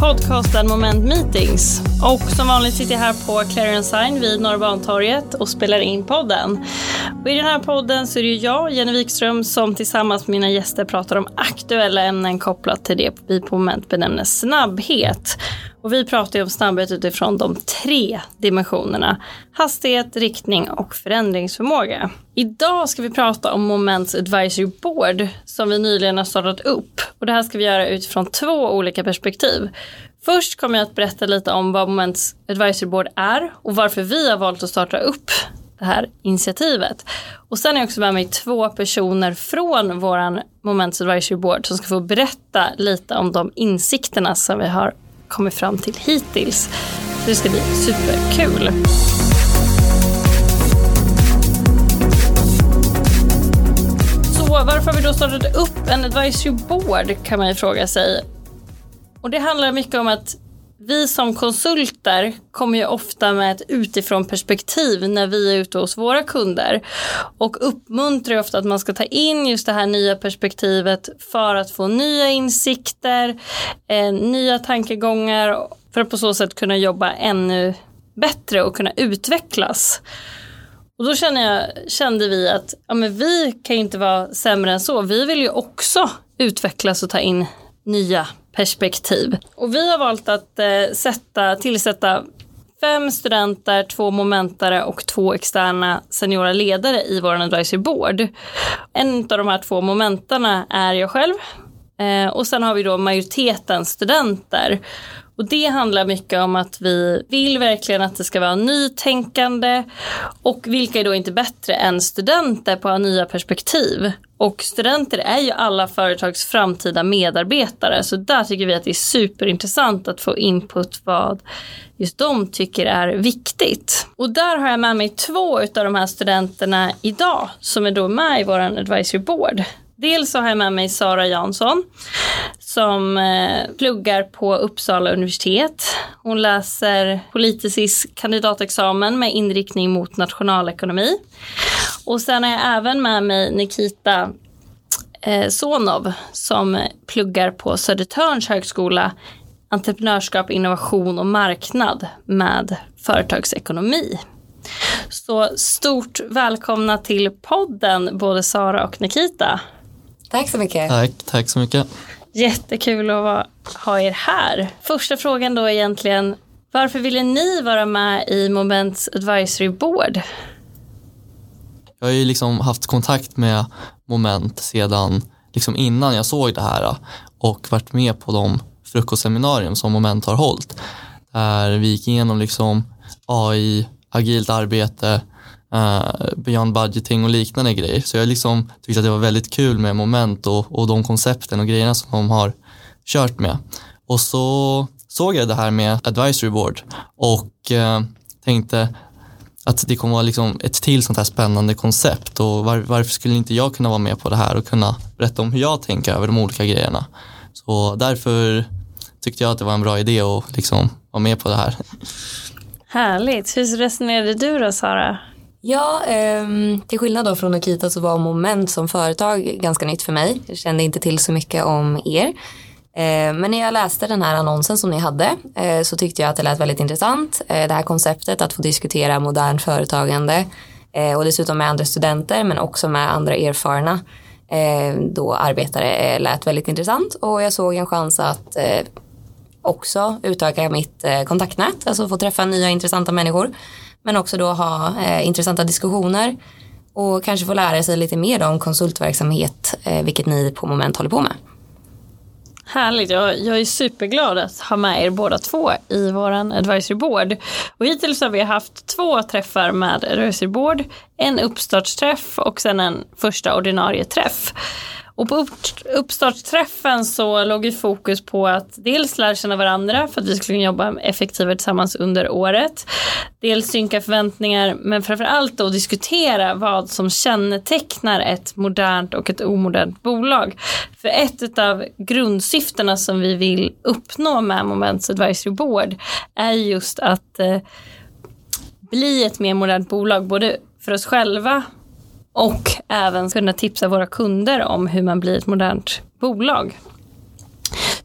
podcasten Moment Meetings. Och som vanligt sitter jag här på Clarion Sign vid Norrbantorget och spelar in podden. Och I den här podden så är det jag, Jenny Wikström, som tillsammans med mina gäster pratar om aktuella ämnen kopplat till det vi på Moment benämner snabbhet. Och vi pratar ju om snabbhet utifrån de tre dimensionerna. Hastighet, riktning och förändringsförmåga. Idag ska vi prata om Moments Advisory Board som vi nyligen har startat upp. Och det här ska vi göra utifrån två olika perspektiv. Först kommer jag att berätta lite om vad Moments Advisory Board är och varför vi har valt att starta upp det här initiativet. Och sen är jag också med mig två personer från våran Moments Advisory Board som ska få berätta lite om de insikterna som vi har kommit fram till hittills. Det ska bli superkul. Så varför har vi då startat upp en advisory board kan man ju fråga sig. Och det handlar mycket om att vi som konsulter kommer ju ofta med ett utifrån perspektiv när vi är ute hos våra kunder och uppmuntrar ofta att man ska ta in just det här nya perspektivet för att få nya insikter, eh, nya tankegångar för att på så sätt kunna jobba ännu bättre och kunna utvecklas. Och då kände, jag, kände vi att ja, men vi kan inte vara sämre än så. Vi vill ju också utvecklas och ta in nya perspektiv. Och vi har valt att eh, sätta, tillsätta fem studenter, två momentare och två externa seniora ledare i vår advisory board. En av de här två momentarna är jag själv eh, och sen har vi då majoriteten studenter. Och det handlar mycket om att vi vill verkligen att det ska vara nytänkande och vilka är då inte bättre än studenter på att ha nya perspektiv. Och studenter är ju alla företags framtida medarbetare så där tycker vi att det är superintressant att få input vad just de tycker är viktigt. Och där har jag med mig två av de här studenterna idag som är då med i vår advisory board. Dels så har jag med mig Sara Jansson som eh, pluggar på Uppsala universitet. Hon läser politisk kandidatexamen med inriktning mot nationalekonomi. Och sen har jag även med mig Nikita eh, Sonov som pluggar på Södertörns högskola entreprenörskap, innovation och marknad med företagsekonomi. Så stort välkomna till podden både Sara och Nikita. Tack så mycket. Tack, tack så mycket. Jättekul att ha er här. Första frågan då egentligen, varför ville ni vara med i Moments Advisory Board? Jag har ju liksom haft kontakt med Moment sedan liksom innan jag såg det här och varit med på de frukostseminarium som Moment har hållit. Där vi gick igenom liksom AI, agilt arbete, uh, beyond budgeting och liknande grejer. Så jag liksom tyckte att det var väldigt kul med moment och, och de koncepten och grejerna som de har kört med. Och så såg jag det här med advisory board och uh, tänkte att det kommer vara liksom ett till sånt här spännande koncept och var, varför skulle inte jag kunna vara med på det här och kunna berätta om hur jag tänker över de olika grejerna. Så därför tyckte jag att det var en bra idé att liksom vara med på det här. Härligt. Hur resonerade du då Sara? Ja, eh, till skillnad då från Akita så var Moment som företag ganska nytt för mig. Jag kände inte till så mycket om er. Eh, men när jag läste den här annonsen som ni hade eh, så tyckte jag att det lät väldigt intressant. Eh, det här konceptet att få diskutera modern företagande eh, och dessutom med andra studenter men också med andra erfarna eh, då arbetare eh, lät väldigt intressant och jag såg en chans att eh, också utöka mitt eh, kontaktnät, alltså få träffa nya intressanta människor men också då ha eh, intressanta diskussioner och kanske få lära sig lite mer om konsultverksamhet, eh, vilket ni på Moment håller på med. Härligt, jag, jag är superglad att ha med er båda två i våran advisory board. Och hittills har vi haft två träffar med advisory board, en uppstartsträff och sen en första ordinarie träff. Och på uppstartsträffen så låg ju fokus på att dels lära känna varandra för att vi skulle kunna jobba effektivare tillsammans under året. Dels synka förväntningar men framförallt då diskutera vad som kännetecknar ett modernt och ett omodernt bolag. För ett av grundsyftena som vi vill uppnå med Moments Advisory Board är just att eh, bli ett mer modernt bolag både för oss själva och även kunna tipsa våra kunder om hur man blir ett modernt bolag.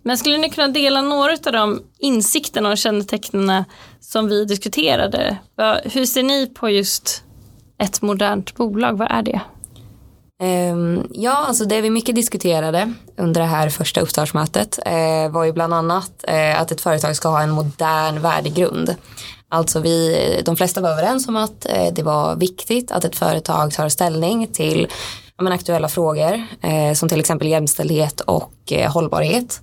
Men skulle ni kunna dela några av de insikterna och kännetecknen som vi diskuterade? Hur ser ni på just ett modernt bolag? Vad är det? Ehm, ja, alltså det vi mycket diskuterade under det här första uppstartsmötet eh, var ju bland annat eh, att ett företag ska ha en modern värdegrund. Alltså vi, de flesta var överens om att eh, det var viktigt att ett företag tar ställning till men, aktuella frågor eh, som till exempel jämställdhet och eh, hållbarhet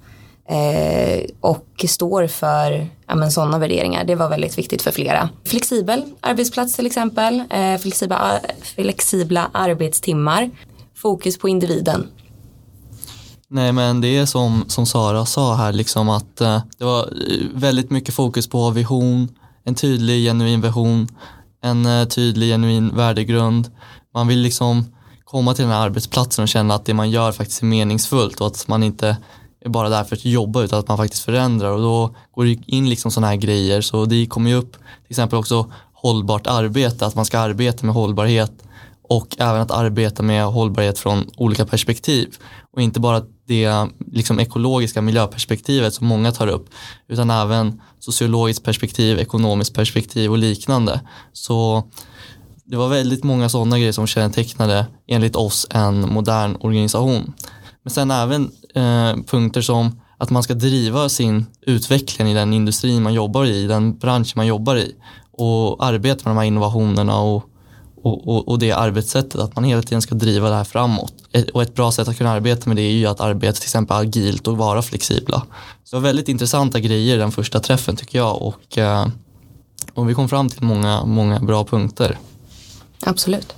eh, och står för ja, men, sådana värderingar. Det var väldigt viktigt för flera. Flexibel arbetsplats till exempel, eh, flexibla, flexibla arbetstimmar, fokus på individen. Nej men det är som, som Sara sa här, liksom att eh, det var väldigt mycket fokus på vision, en tydlig genuin vision, en eh, tydlig genuin värdegrund. Man vill liksom komma till den här arbetsplatsen och känna att det man gör faktiskt är meningsfullt och att man inte är bara där för att jobba utan att man faktiskt förändrar. Och då går det in liksom sådana här grejer. Så det kommer ju upp till exempel också hållbart arbete, att man ska arbeta med hållbarhet och även att arbeta med hållbarhet från olika perspektiv och inte bara det liksom ekologiska miljöperspektivet som många tar upp utan även sociologiskt perspektiv, ekonomiskt perspektiv och liknande. Så det var väldigt många sådana grejer som kännetecknade enligt oss en modern organisation. Men sen även eh, punkter som att man ska driva sin utveckling i den industrin man jobbar i, den bransch man jobbar i och arbeta med de här innovationerna och, och, och, och, det arbetssättet, att man hela tiden ska driva det här framåt. Ett, och ett bra sätt att kunna arbeta med det är ju att arbeta till exempel agilt och vara flexibla. Så väldigt intressanta grejer den första träffen tycker jag och, eh, och vi kom fram till många, många bra punkter. Absolut.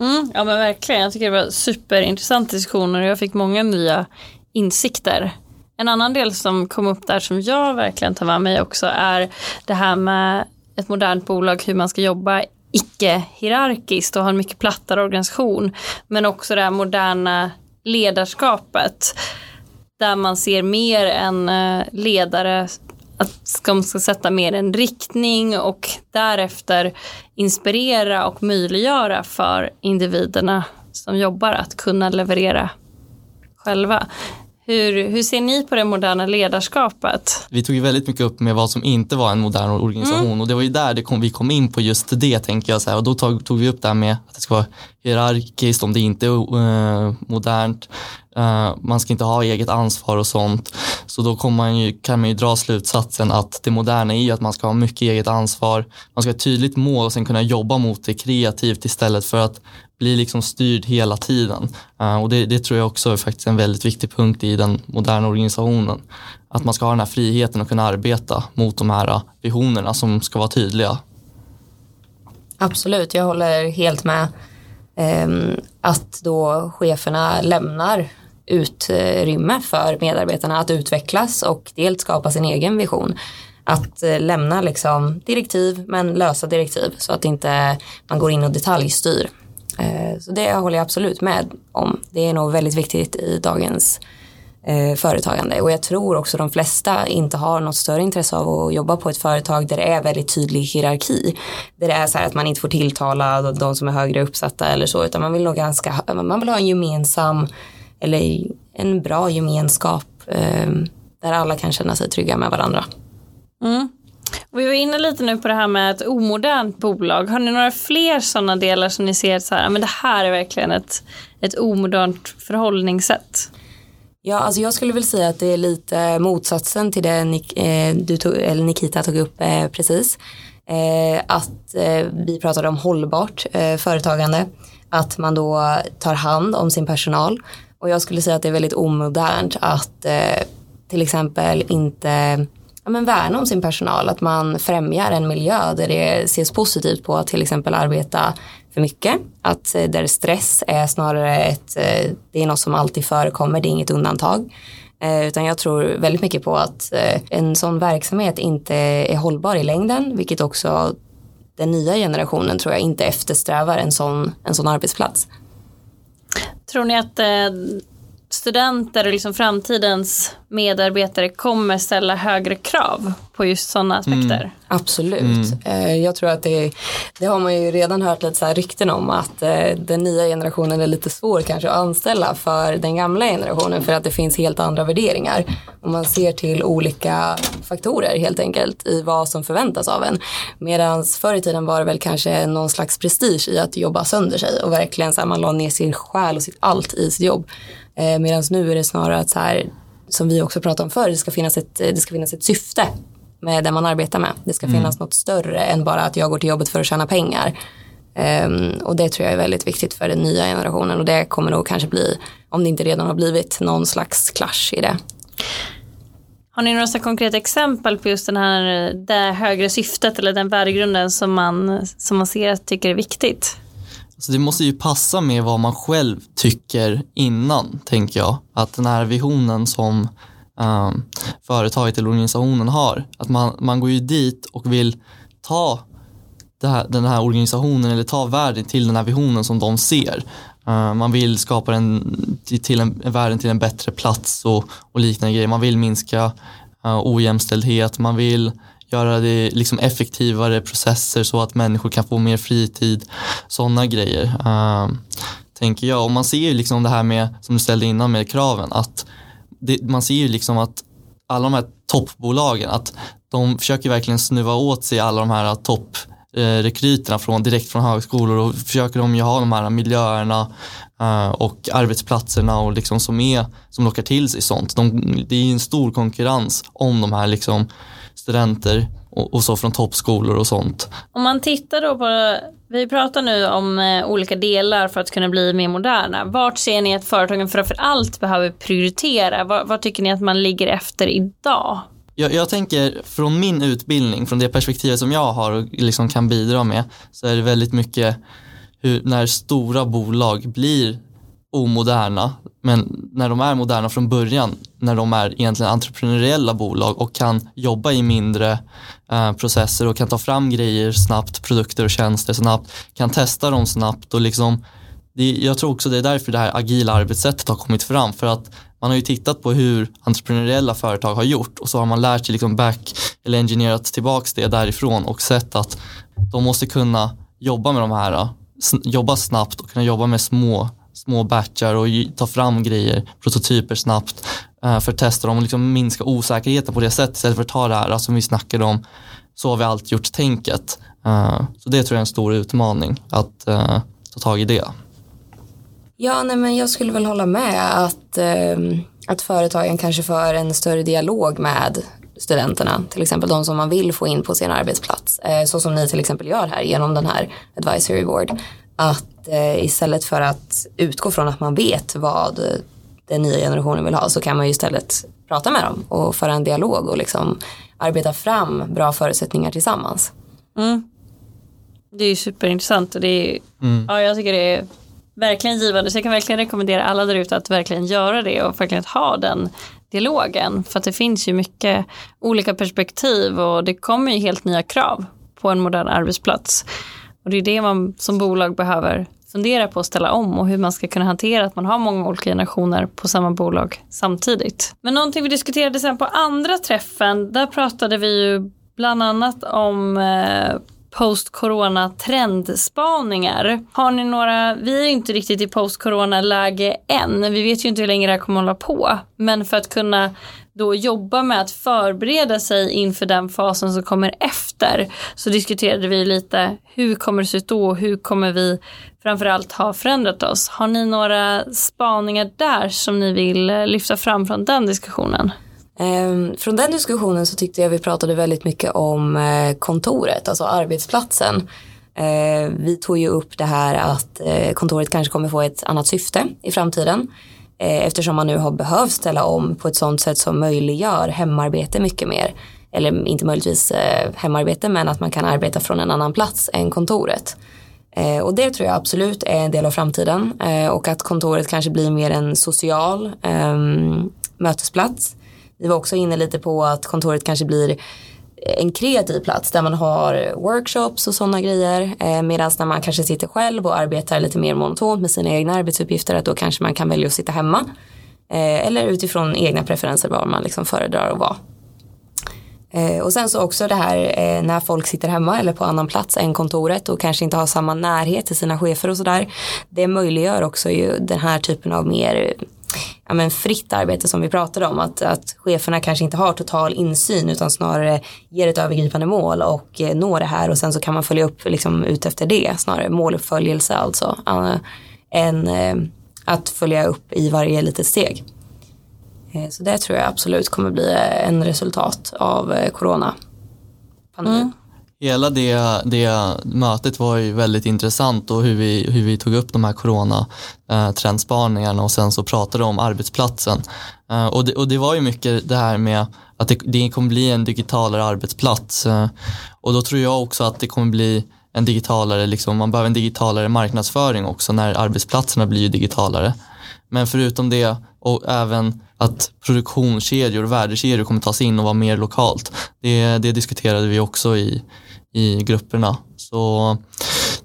Mm, ja men verkligen, jag tycker det var superintressant diskussioner och jag fick många nya insikter. En annan del som kom upp där som jag verkligen tar med mig också är det här med ett modernt bolag, hur man ska jobba icke-hierarkiskt och har en mycket plattare organisation. Men också det här moderna ledarskapet där man ser mer en eh, ledare att de ska sätta mer en riktning och därefter inspirera och möjliggöra för individerna som jobbar att kunna leverera själva. Hur, hur ser ni på det moderna ledarskapet? Vi tog ju väldigt mycket upp med vad som inte var en modern organisation mm. och det var ju där det kom, vi kom in på just det tänker jag så här, och då tog, tog vi upp det här med att det ska vara hierarkiskt om det inte är uh, modernt. Eh, man ska inte ha eget ansvar och sånt. Så då man ju, kan man ju dra slutsatsen att det moderna är ju att man ska ha mycket eget ansvar. Man ska ha ett tydligt mål och sen kunna jobba mot det kreativt istället för att bli liksom styrd hela tiden. Eh, och det, det, tror jag också är faktiskt en väldigt viktig punkt i den moderna organisationen. Att man ska ha den här friheten att kunna arbeta mot de här visionerna som ska vara tydliga. Absolut, jag håller helt med. Ehm, att då cheferna lämnar utrymme för medarbetarna att utvecklas och dels skapa sin egen vision. Att eh, lämna liksom direktiv men lösa direktiv så att inte man går in och detaljstyr. Eh, så det håller jag absolut med om. Det är nog väldigt viktigt i dagens eh, företagande och jag tror också de flesta inte har något större intresse av att jobba på ett företag där det är väldigt tydlig hierarki. Där det är så här att man inte får tilltala de som är högre uppsatta eller så utan man vill nog ganska, man vill ha en gemensam eller en bra gemenskap eh, där alla kan känna sig trygga med varandra. Mm. Vi var inne lite nu på det här med ett omodernt bolag. Har ni några fler sådana delar som ni ser så här, men det här är verkligen ett, ett omodernt förhållningssätt? Ja, alltså jag skulle väl säga att det är lite motsatsen till det Nik eh, du tog, eller Nikita tog upp eh, precis. Att vi pratade om hållbart företagande, att man då tar hand om sin personal. Och jag skulle säga att det är väldigt omodernt att eh, till exempel inte ja, men värna om sin personal, att man främjar en miljö där det ses positivt på att till exempel arbeta för mycket. Att eh, där stress är snarare ett, eh, det är något som alltid förekommer, det är inget undantag. Eh, utan jag tror väldigt mycket på att eh, en sån verksamhet inte är hållbar i längden, vilket också den nya generationen tror jag inte eftersträvar en sån, en sån arbetsplats. Tror ni att eh, studenter och liksom framtidens medarbetare kommer ställa högre krav? På just sådana aspekter. Mm. Absolut. Mm. Jag tror att det, det har man ju redan hört lite så här rykten om att eh, den nya generationen är lite svår kanske att anställa för den gamla generationen för att det finns helt andra värderingar. Om man ser till olika faktorer helt enkelt i vad som förväntas av en. Medan förr i tiden var det väl kanske någon slags prestige i att jobba sönder sig och verkligen så här, man la ner sin själ och sitt allt i sitt jobb. Eh, Medan nu är det snarare att så här, som vi också pratade om förr, det ska finnas ett, det ska finnas ett syfte med det man arbetar med. Det ska finnas mm. något större än bara att jag går till jobbet för att tjäna pengar. Um, och det tror jag är väldigt viktigt för den nya generationen och det kommer nog kanske bli, om det inte redan har blivit, någon slags clash i det. Har ni några så konkreta exempel på just den här, det högre syftet eller den värdegrunden som man, som man ser att tycker är viktigt? Så det måste ju passa med vad man själv tycker innan, tänker jag. Att den här visionen som um, företaget eller organisationen har, att man, man går ju dit och vill ta här, den här organisationen eller ta världen till den här visionen som de ser. Uh, man vill skapa den till en, världen till en bättre plats och, och liknande grejer. Man vill minska uh, ojämställdhet, man vill göra det liksom effektivare processer så att människor kan få mer fritid. Sådana grejer. Uh, tänker jag. Och man ser ju liksom det här med, som du ställde innan med kraven, att det, man ser ju liksom att alla de här toppbolagen, att de försöker verkligen snuva åt sig alla de här topprekryterna eh, från, direkt från högskolor och försöker de ju ha de här miljöerna eh, och arbetsplatserna och liksom som, är, som lockar till sig sånt. De, det är ju en stor konkurrens om de här liksom studenter och, och, så från toppskolor och sånt. Om man tittar då på, vi pratar nu om eh, olika delar för att kunna bli mer moderna. Vart ser ni att företagen framför allt behöver prioritera? Var, var tycker ni att man ligger efter idag? Jag, jag, tänker från min utbildning, från det perspektivet som jag har och liksom kan bidra med, så är det väldigt mycket hur, när stora bolag blir omoderna, men när de är moderna från början, när de är egentligen entreprenöriella bolag och kan jobba i mindre eh, processer och kan ta fram grejer snabbt, produkter och tjänster snabbt, kan testa dem snabbt och liksom det, jag tror också det är därför det här agila arbetssättet har kommit fram för att man har ju tittat på hur entreprenöriella företag har gjort och så har man lärt sig liksom back eller engineerat tillbaks det därifrån och sett att de måste kunna jobba med de här, eh, jobba snabbt och kunna jobba med små små batchar och ta fram grejer, prototyper snabbt eh, för att testa dem och liksom minska osäkerheten på det sättet istället för att ta det här alltså, som vi snackade om, så har vi alltid gjort tänket. Eh, så det tror jag är en stor utmaning att eh, ta tag i det. Ja, nej, men jag skulle väl hålla med att, ehm, att företagen kanske för en större dialog med studenterna, till exempel de som man vill få in på sin arbetsplats, så som ni till exempel gör här genom den här advisory board. Att eh, istället för att utgå från att man vet vad den nya generationen vill ha så kan man ju istället prata med dem och föra en dialog och liksom arbeta fram bra förutsättningar tillsammans. Mm. Det är ju superintressant och det är, mm. ja, jag tycker det är verkligen givande så jag kan verkligen rekommendera alla där ute att verkligen göra det och verkligen ha den dialogen för att det finns ju mycket olika perspektiv och det kommer ju helt nya krav på en modern arbetsplats. Och det är det man som bolag behöver fundera på att ställa om och hur man ska kunna hantera att man har många olika generationer på samma bolag samtidigt. Men någonting vi diskuterade sen på andra träffen, där pratade vi ju bland annat om eh, post-corona trendspaningar. Har ni några, vi är inte riktigt i post-corona läge än, vi vet ju inte hur länge det här kommer hålla på, men för att kunna då jobba med att förbereda sig inför den fasen som kommer efter så diskuterade vi lite hur kommer det se ut då och hur kommer vi framförallt ha förändrat oss. Har ni några spaningar där som ni vill eh, lyfta fram från den diskussionen? Ehm, från den diskussionen så tyckte jag vi pratade väldigt mycket om eh, kontoret, alltså arbetsplatsen. Ehm, vi tog ju upp det här att eh, kontoret kanske kommer få ett annat syfte i framtiden Eh, eftersom man nu har behövt ställa om på ett sånt sätt som möjliggör hemarbete mycket mer. Eller inte möjligtvis eh, hemarbete men att man kan arbeta från en annan plats än kontoret. Eh, och det tror jag absolut är en del av framtiden och att kontoret kanske blir mer en social ehm, mötesplats vi var också inne lite på att kontoret kanske blir en kreativ plats där man har workshops och sådana grejer. Eh, Medan när man kanske sitter själv och arbetar lite mer monotont med sina egna arbetsuppgifter att då kanske man kan välja att sitta hemma. Eh, eller utifrån egna preferenser var man liksom föredrar att vara. Eh, och sen så också det här eh, när folk sitter hemma eller på annan plats än kontoret och kanske inte har samma närhet till sina chefer och sådär. Det möjliggör också ju den här typen av mer ja, men fritt arbete som vi pratade om. Att, att cheferna kanske inte har total insyn utan snarare ger ett övergripande mål och eh, når det här och sen så kan man följa upp liksom, ut efter det. Snarare måluppföljelse alltså. Uh, än eh, att följa upp i varje litet steg. Eh, så det tror jag absolut kommer bli eh, en resultat av eh, coronapandemin. Mm. Hela det, det mötet var ju väldigt intressant och hur vi, hur vi tog upp de här coronatrendspaningarna eh, och sen så pratade om arbetsplatsen. Eh, och det, och det var ju mycket det här med att det, det kommer bli en digitalare arbetsplats eh, och då tror jag också att det kommer bli en digitalare, liksom, man behöver en digitalare marknadsföring också när arbetsplatserna blir ju digitalare. Men förutom det och även att produktionskedjor och värdekedjor kommer tas in och vara mer lokalt. Det, det diskuterade vi också i, i grupperna. Så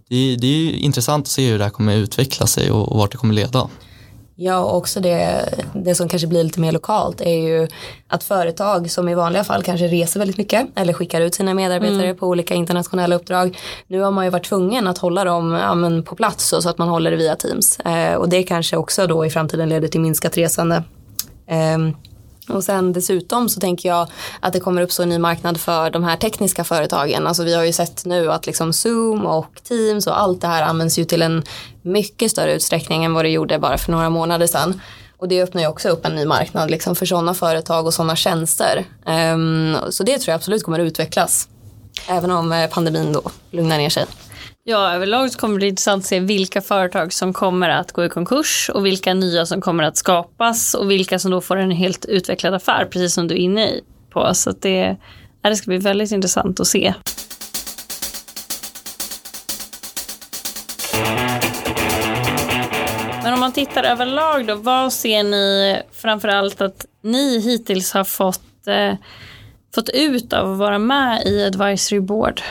det, det är intressant att se hur det här kommer utveckla sig och, och vart det kommer leda. Ja, och också det, det som kanske blir lite mer lokalt är ju att företag som i vanliga fall kanske reser väldigt mycket eller skickar ut sina medarbetare mm. på olika internationella uppdrag. Nu har man ju varit tvungen att hålla dem ja, på plats så att man håller det via Teams. Eh, och det kanske också då i framtiden leder till minskat resande. Eh, och sen dessutom så tänker jag att det kommer uppstå en ny marknad för de här tekniska företagen. Alltså vi har ju sett nu att liksom Zoom och Teams och allt det här används ju till en mycket större utsträckning än vad det gjorde bara för några månader sedan. Och det öppnar ju också upp en ny marknad liksom för sådana företag och sådana tjänster. Um, så det tror jag absolut kommer att utvecklas. Även om eh, pandemin då lugnar ner sig. Ja, överlag så kommer det bli intressant att se vilka företag som kommer att gå i konkurs och vilka nya som kommer att skapas och vilka som då får en helt utvecklad affär, precis som du är inne på. Så det, det ska bli väldigt intressant att se. Men om man tittar överlag då, vad ser ni framförallt att ni hittills har fått, eh, fått ut av att vara med i Advisory Board?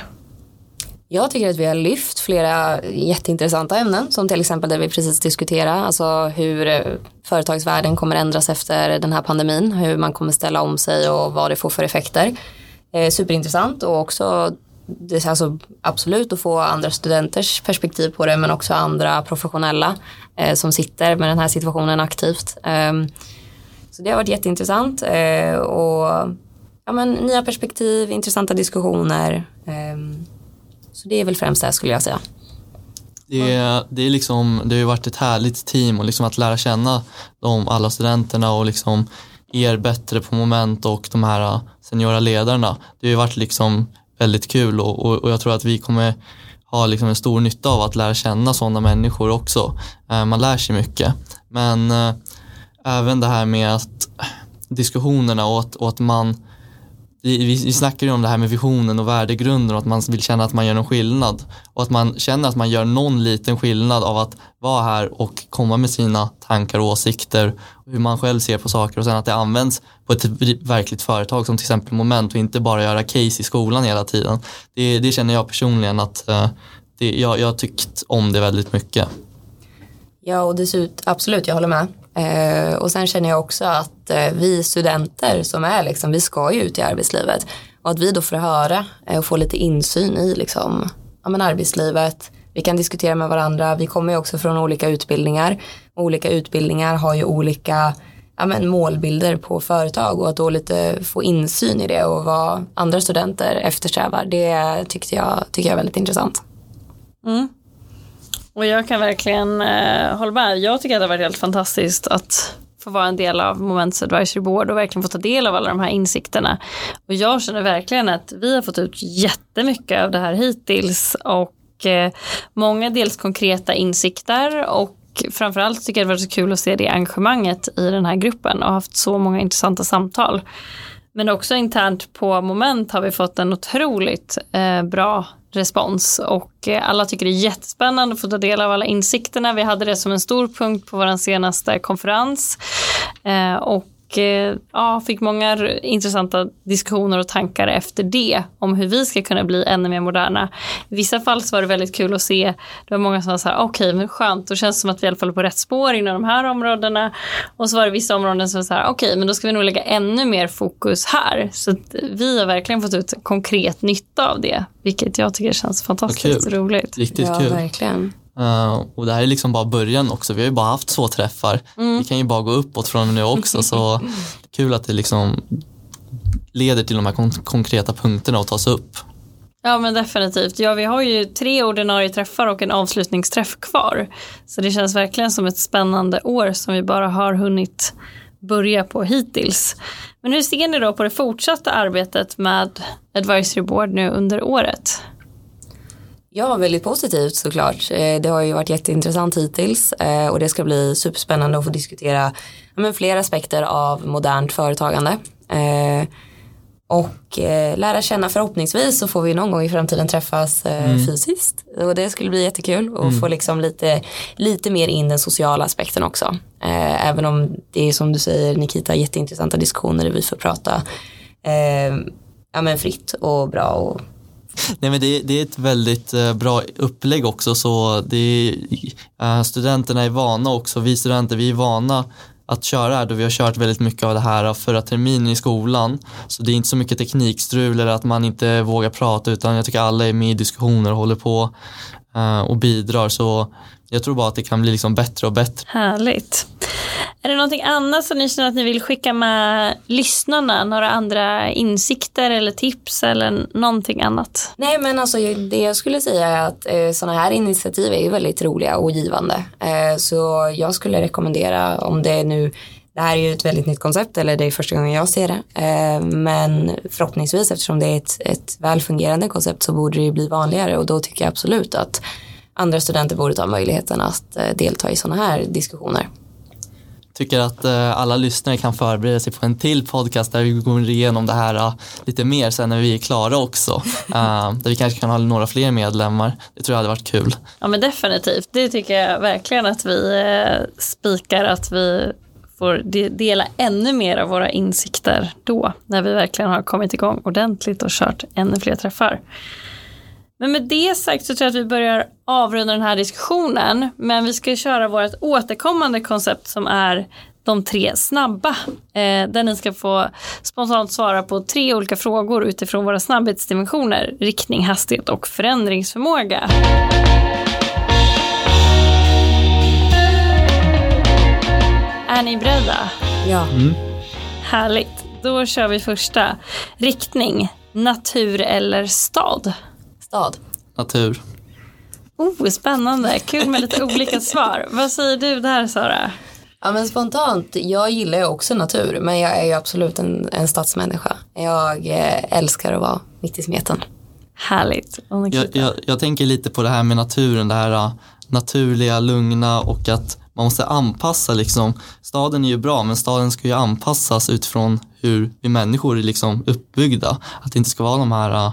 Jag tycker att vi har lyft flera jätteintressanta ämnen som till exempel det vi precis diskuterade, alltså hur eh, företagsvärlden kommer ändras efter den här pandemin, hur man kommer ställa om sig och vad det får för effekter. Eh, superintressant och också det är alltså absolut att få andra studenters perspektiv på det men också andra professionella eh, som sitter med den här situationen aktivt. Eh, så det har varit jätteintressant eh, och ja, men, nya perspektiv, intressanta diskussioner. Ehm, så det är väl främst det skulle jag säga. Det, är, det, är liksom, det har ju varit ett härligt team och liksom att lära känna de, alla studenterna och liksom er bättre på moment och de här äh, seniora ledarna. Det har ju varit liksom väldigt kul och, och, och jag tror att vi kommer ha liksom en stor nytta av att lära känna sådana människor också. Äh, man lär sig mycket. Men äh, även det här med att diskussionerna och att, och att man vi, vi, snackar ju om det här med visionen och värdegrunden och att man vill känna att man gör någon skillnad och att man känner att man gör någon liten skillnad av att vara här och komma med sina tankar och åsikter och hur man själv ser på saker och sen att det används på ett verkligt företag som till exempel Moment och inte bara göra case i skolan hela tiden. Det, det känner jag personligen att eh, det, jag, jag har tyckt om det väldigt mycket. Ja och dessutom absolut jag håller med. Eh, och sen känner jag också att eh, vi studenter som är liksom, vi ska ju ut i arbetslivet och att vi då får höra eh, och få lite insyn i liksom, ja, men arbetslivet. Vi kan diskutera med varandra. Vi kommer ju också från olika utbildningar. Olika utbildningar har ju olika ja, men målbilder på företag och att då lite få insyn i det och vad andra studenter eftersträvar. Det tyckte jag, tycker jag är väldigt intressant. Mm. Och jag kan verkligen eh, hålla med. Jag tycker att det har varit helt fantastiskt att få vara en del av Moments Advisory Board och verkligen få ta del av alla de här insikterna. Och jag känner verkligen att vi har fått ut jättemycket av det här hittills och eh, många dels konkreta insikter och framförallt tycker jag det var så kul att se det engagemanget i den här gruppen och haft så många intressanta samtal. Men också internt på Moment har vi fått en otroligt eh, bra respons och eh, alla tycker det är jättespännande att få ta del av alla insikterna. Vi hade det som en stor punkt på vår senaste konferens eh, och och eh, ja, fick många intressanta diskussioner och tankar efter det om hur vi ska kunna bli ännu mer moderna. I vissa fall så var det väldigt kul att se, det var många som var så här, okej okay, men skönt, då känns det som att vi i alla fall är på rätt spår inom de här områdena. Och så var det vissa områden som var så här, okej okay, men då ska vi nog lägga ännu mer fokus här. Så vi har verkligen fått ut konkret nytta av det, vilket jag tycker känns fantastiskt roligt. Riktigt ja, kul. Verkligen. Uh, och det här är liksom bara början också. Vi har ju bara haft två träffar. Mm. Vi kan ju bara gå uppåt från nu också. Så kul att det liksom leder till de här kon konkreta punkterna och tas upp. Ja men definitivt. Ja vi har ju tre ordinarie träffar och en avslutningsträff kvar. Så det känns verkligen som ett spännande år som vi bara har hunnit börja på hittills. Men hur ser ni då på det fortsatta arbetet med Advisory Board nu under året? Ja, väldigt positivt såklart. Eh, det har ju varit jätteintressant hittills eh, och det ska bli superspännande att få diskutera men, fler aspekter av modernt företagande. Eh, och lära känna förhoppningsvis så får vi någon gång i framtiden träffas mm. fysiskt. Och det skulle bli jättekul och mm. få liksom lite, lite mer in den sociala aspekten också. Även om det är som du säger Nikita jätteintressanta diskussioner där vi får prata ja, men fritt och bra och Nej men det, det, är ett väldigt eh, bra upplägg också så det är, eh, studenterna är vana också, vi studenter vi är vana att köra här då vi har kört väldigt mycket av det här eh, förra terminen i skolan. Så det är inte så mycket teknikstrul eller att man inte vågar prata utan jag tycker alla är med i diskussioner och håller på och bidrar så jag tror bara att det kan bli liksom bättre och bättre. Härligt. Är det någonting annat som ni känner att ni vill skicka med lyssnarna? Några andra insikter eller tips eller någonting annat? Nej men alltså det jag skulle säga är att eh, sådana här initiativ är ju väldigt roliga och givande. Eh, så jag skulle rekommendera om det är nu det här är ju ett väldigt nytt koncept eller det är första gången jag ser det. Eh, men förhoppningsvis eftersom det är ett, ett väl fungerande koncept så borde det bli vanligare och då tycker jag absolut att andra studenter borde ta möjligheten att eh, delta i sådana här diskussioner tycker att uh, alla lyssnare kan förbereda sig på en till podcast där vi går igenom det här uh, lite mer sen när vi är klara också. Där vi kanske kan ha några fler medlemmar. Det tror jag hade varit kul. Ja men definitivt. Det tycker jag verkligen att vi spikar att vi får de dela ännu mer av våra insikter då. När vi verkligen har kommit igång ordentligt och kört ännu fler träffar. Men med det sagt så tror jag att vi börjar avrunda den här diskussionen. Men vi ska köra vårt återkommande koncept som är de tre snabba. Eh, där ni ska få spontant svara på tre olika frågor utifrån våra snabbhetsdimensioner. Riktning, hastighet och förändringsförmåga. Är ni beredda? Ja. Mm. Härligt. Då kör vi första. Riktning, natur eller stad? Stad. Natur. Oh, spännande. Kul med lite olika svar. Vad säger du där Sara? Ja men spontant, jag gillar ju också natur men jag är ju absolut en, en stadsmänniska. Jag eh, älskar att vara mitt i smeten. Härligt. Jag, jag, jag, tänker lite på det här med naturen, det här uh, naturliga, lugna och att man måste anpassa liksom. Staden är ju bra men staden ska ju anpassas utifrån hur vi människor är liksom uppbyggda. Att det inte ska vara de här uh,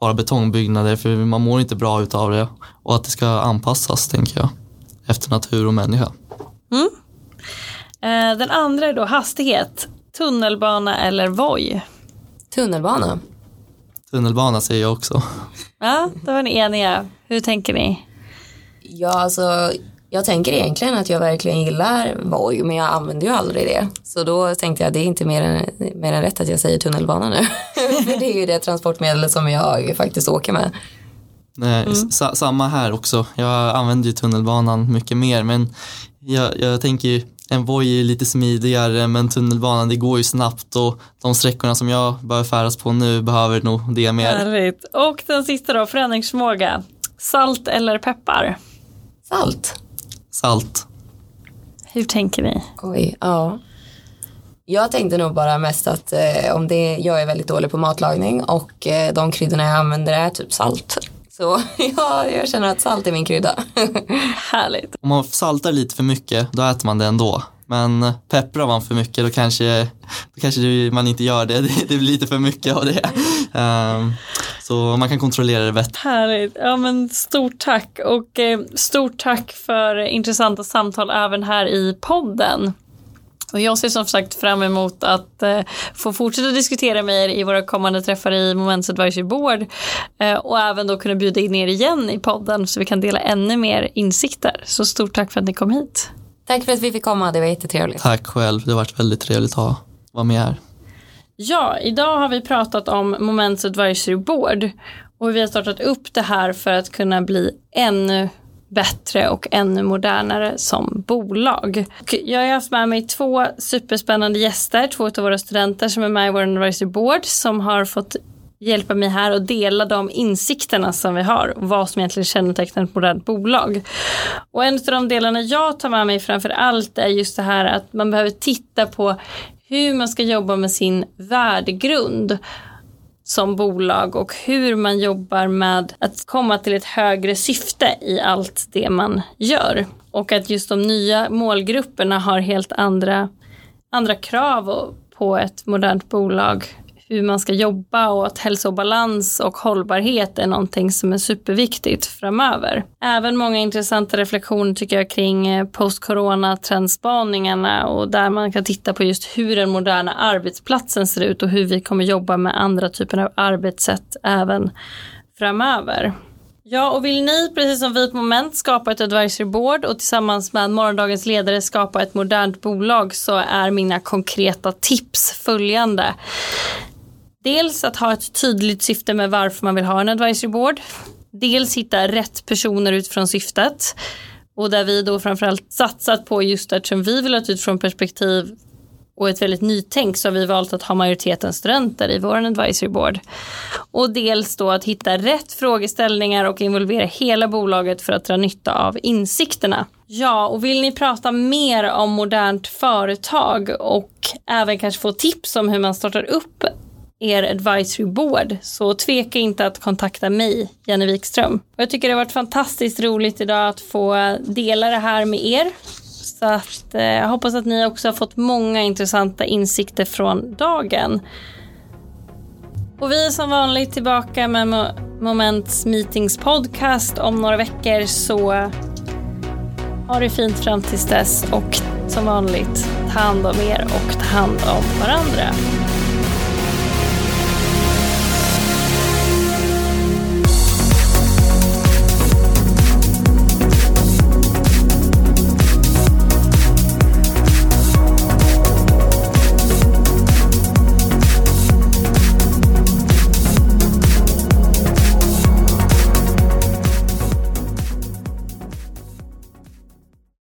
bara betongbyggnader för man mår inte bra utav det och att det ska anpassas tänker jag efter natur och människa. Mm. Eh, den andra är då hastighet, tunnelbana eller Voi? Tunnelbana. Tunnelbana säger jag också. Ja, då var ni eniga. Hur tänker ni? Ja, alltså jag tänker egentligen att jag verkligen gillar Voi men jag använder ju aldrig det. Så då tänkte jag att det är inte mer än, mer än rätt att jag säger tunnelbana nu. För det är ju det transportmedel som jag faktiskt åker med. Nej, mm. samma här också. Jag använder ju tunnelbanan mycket mer men jag, jag tänker ju en Voi är lite smidigare men tunnelbanan det går ju snabbt och de sträckorna som jag bör färdas på nu behöver nog det mer. Härligt. Och den sista då, förändringsförmåga. Salt eller peppar? Salt. Salt. Hur tänker ni? Oj, ja. Jag tänkte nog bara mest att eh, om det, jag är väldigt dålig på matlagning och eh, de kryddorna jag använder är typ salt. Så ja, jag känner att salt är min krydda. Härligt. Om man saltar lite för mycket, då äter man det ändå. Men pepprar man för mycket då kanske, då kanske man inte gör det. Det blir lite för mycket av det. Um, så man kan kontrollera det bättre. Härligt. Ja, men stort tack och eh, stort tack för intressanta samtal även här i podden. Och jag ser som sagt fram emot att eh, få fortsätta diskutera med er i våra kommande träffar i Moments Advisory Board eh, och även då kunna bjuda in er igen i podden så vi kan dela ännu mer insikter. Så stort tack för att ni kom hit. Tack för att vi fick komma, det var jättetrevligt. Tack själv, det har varit väldigt trevligt att vara med här. Ja, idag har vi pratat om Moments Advisory Board och vi har startat upp det här för att kunna bli ännu bättre och ännu modernare som bolag. Jag har haft med mig två superspännande gäster, två av våra studenter som är med i vår advisory board som har fått hjälpa mig här och dela de insikterna som vi har och vad som egentligen kännetecknar ett modernt bolag. Och en av de delarna jag tar med mig framför allt är just det här att man behöver titta på hur man ska jobba med sin värdegrund som bolag och hur man jobbar med att komma till ett högre syfte i allt det man gör. Och att just de nya målgrupperna har helt andra, andra krav på ett modernt bolag hur man ska jobba och att hälsa och balans och hållbarhet är någonting som är superviktigt framöver. Även många intressanta reflektioner tycker jag kring eh, post-corona trendspaningarna och där man kan titta på just hur den moderna arbetsplatsen ser ut och hur vi kommer jobba med andra typer av arbetssätt även framöver. Ja, och vill ni, precis som vi på Moment, skapa ett advisory board och tillsammans med morgondagens ledare skapa ett modernt bolag så är mina konkreta tips följande. Dels att ha ett tydligt syfte med varför man vill ha en advisory board. Dels hitta rätt personer utifrån syftet. Och där vi då framförallt satsat på just eftersom vi vill ha ett utifrån perspektiv och ett väldigt nytänk så har vi valt att ha majoriteten studenter i vår advisory board. Och dels då att hitta rätt frågeställningar och involvera hela bolaget för att dra nytta av insikterna. Ja, och vill ni prata mer om modernt företag och även kanske få tips om hur man startar upp er advisory board så tveka inte att kontakta mig, Jenny Wikström. Och jag tycker det har varit fantastiskt roligt idag att få dela det här med er. Så att, eh, jag hoppas att ni också har fått många intressanta insikter från dagen. Och vi är som vanligt tillbaka med Moments Meetings podcast om några veckor så ha det fint fram tills dess och som vanligt ta hand om er och ta hand om varandra.